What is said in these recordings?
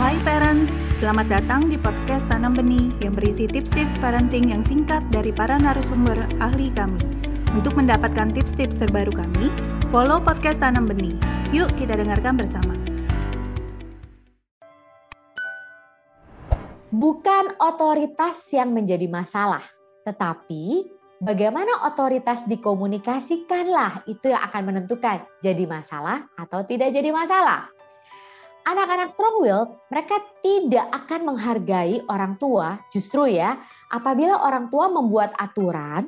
Hai parents, selamat datang di podcast Tanam Benih yang berisi tips-tips parenting yang singkat dari para narasumber ahli kami. Untuk mendapatkan tips-tips terbaru kami, follow podcast Tanam Benih. Yuk kita dengarkan bersama. Bukan otoritas yang menjadi masalah, tetapi bagaimana otoritas dikomunikasikanlah itu yang akan menentukan jadi masalah atau tidak jadi masalah anak-anak strong will mereka tidak akan menghargai orang tua justru ya apabila orang tua membuat aturan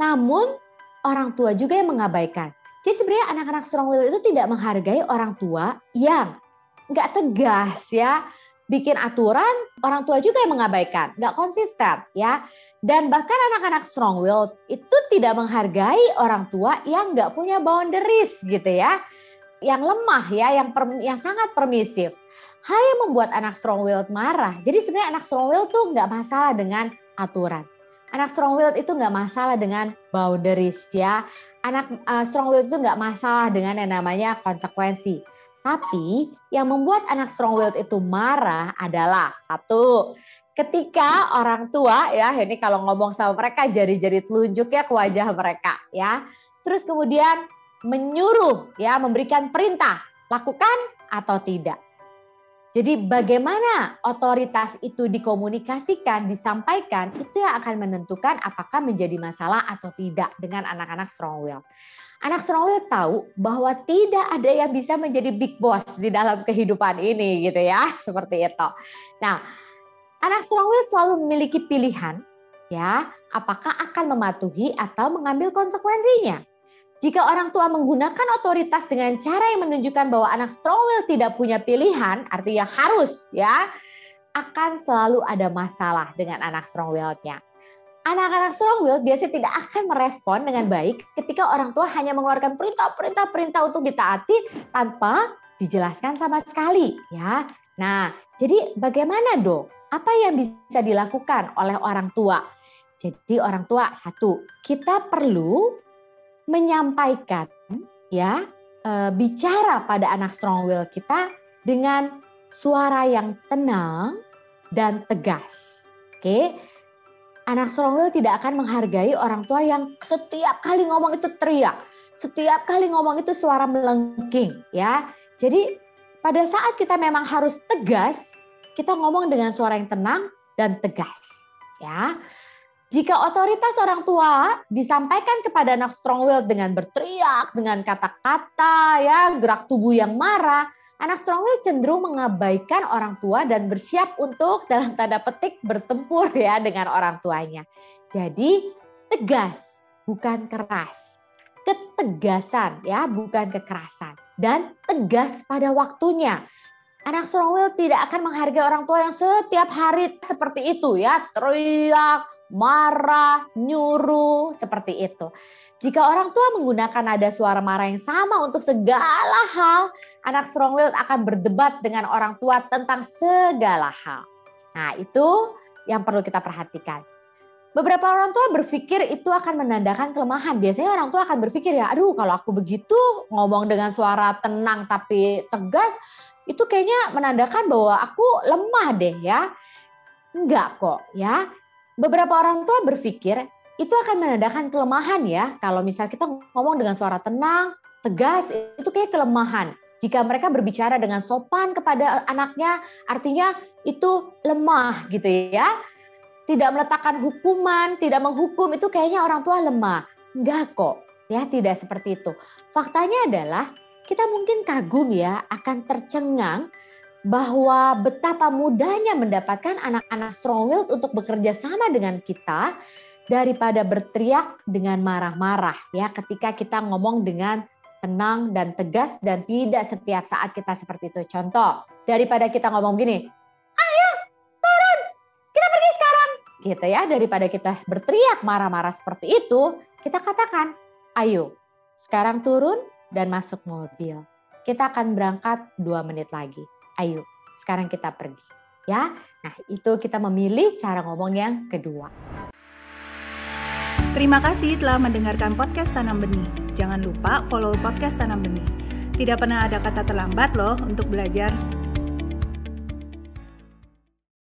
namun orang tua juga yang mengabaikan. Jadi sebenarnya anak-anak strong will itu tidak menghargai orang tua yang nggak tegas ya bikin aturan orang tua juga yang mengabaikan nggak konsisten ya dan bahkan anak-anak strong will itu tidak menghargai orang tua yang nggak punya boundaries gitu ya yang lemah ya, yang per, yang sangat permisif. Hal yang membuat anak strong willed marah. Jadi sebenarnya anak strong willed tuh nggak masalah dengan aturan. Anak strong willed itu nggak masalah dengan boundaries ya. Anak uh, strong willed itu nggak masalah dengan yang namanya konsekuensi. Tapi yang membuat anak strong willed itu marah adalah satu, ketika orang tua ya ini kalau ngomong sama mereka jari-jari telunjuk ya ke wajah mereka ya. Terus kemudian menyuruh ya memberikan perintah lakukan atau tidak. Jadi bagaimana otoritas itu dikomunikasikan, disampaikan, itu yang akan menentukan apakah menjadi masalah atau tidak dengan anak-anak strong will. Anak strong will tahu bahwa tidak ada yang bisa menjadi big boss di dalam kehidupan ini gitu ya, seperti itu. Nah, anak strong will selalu memiliki pilihan ya, apakah akan mematuhi atau mengambil konsekuensinya. Jika orang tua menggunakan otoritas dengan cara yang menunjukkan bahwa anak strong will tidak punya pilihan, artinya harus ya, akan selalu ada masalah dengan anak strong will-nya. Anak-anak strong will biasanya tidak akan merespon dengan baik ketika orang tua hanya mengeluarkan perintah-perintah-perintah untuk ditaati tanpa dijelaskan sama sekali ya. Nah, jadi bagaimana dong? Apa yang bisa dilakukan oleh orang tua? Jadi orang tua satu, kita perlu menyampaikan ya e, bicara pada anak strong will kita dengan suara yang tenang dan tegas. Oke. Anak strong will tidak akan menghargai orang tua yang setiap kali ngomong itu teriak, setiap kali ngomong itu suara melengking ya. Jadi pada saat kita memang harus tegas, kita ngomong dengan suara yang tenang dan tegas ya. Jika otoritas orang tua disampaikan kepada anak strong will dengan berteriak, dengan kata-kata, ya gerak tubuh yang marah, anak strong will cenderung mengabaikan orang tua dan bersiap untuk dalam tanda petik bertempur ya dengan orang tuanya. Jadi tegas, bukan keras. Ketegasan ya, bukan kekerasan. Dan tegas pada waktunya. Anak strong will tidak akan menghargai orang tua yang setiap hari seperti itu ya, teriak, marah, nyuruh, seperti itu. Jika orang tua menggunakan nada suara marah yang sama untuk segala hal, anak strong will akan berdebat dengan orang tua tentang segala hal. Nah, itu yang perlu kita perhatikan. Beberapa orang tua berpikir itu akan menandakan kelemahan. Biasanya orang tua akan berpikir ya, aduh kalau aku begitu ngomong dengan suara tenang tapi tegas, itu kayaknya menandakan bahwa aku lemah deh ya. Enggak kok ya beberapa orang tua berpikir itu akan menandakan kelemahan ya. Kalau misal kita ngomong dengan suara tenang, tegas, itu kayak kelemahan. Jika mereka berbicara dengan sopan kepada anaknya, artinya itu lemah gitu ya. Tidak meletakkan hukuman, tidak menghukum, itu kayaknya orang tua lemah. Enggak kok, ya tidak seperti itu. Faktanya adalah kita mungkin kagum ya akan tercengang bahwa betapa mudahnya mendapatkan anak-anak strong willed untuk bekerja sama dengan kita daripada berteriak dengan marah-marah ya ketika kita ngomong dengan tenang dan tegas dan tidak setiap saat kita seperti itu. Contoh, daripada kita ngomong gini, "Ayo, turun. Kita pergi sekarang." Gitu ya, daripada kita berteriak marah-marah seperti itu, kita katakan, "Ayo, sekarang turun dan masuk mobil. Kita akan berangkat dua menit lagi." ayo sekarang kita pergi. Ya, nah itu kita memilih cara ngomong yang kedua. Terima kasih telah mendengarkan podcast Tanam Benih. Jangan lupa follow podcast Tanam Benih. Tidak pernah ada kata terlambat loh untuk belajar.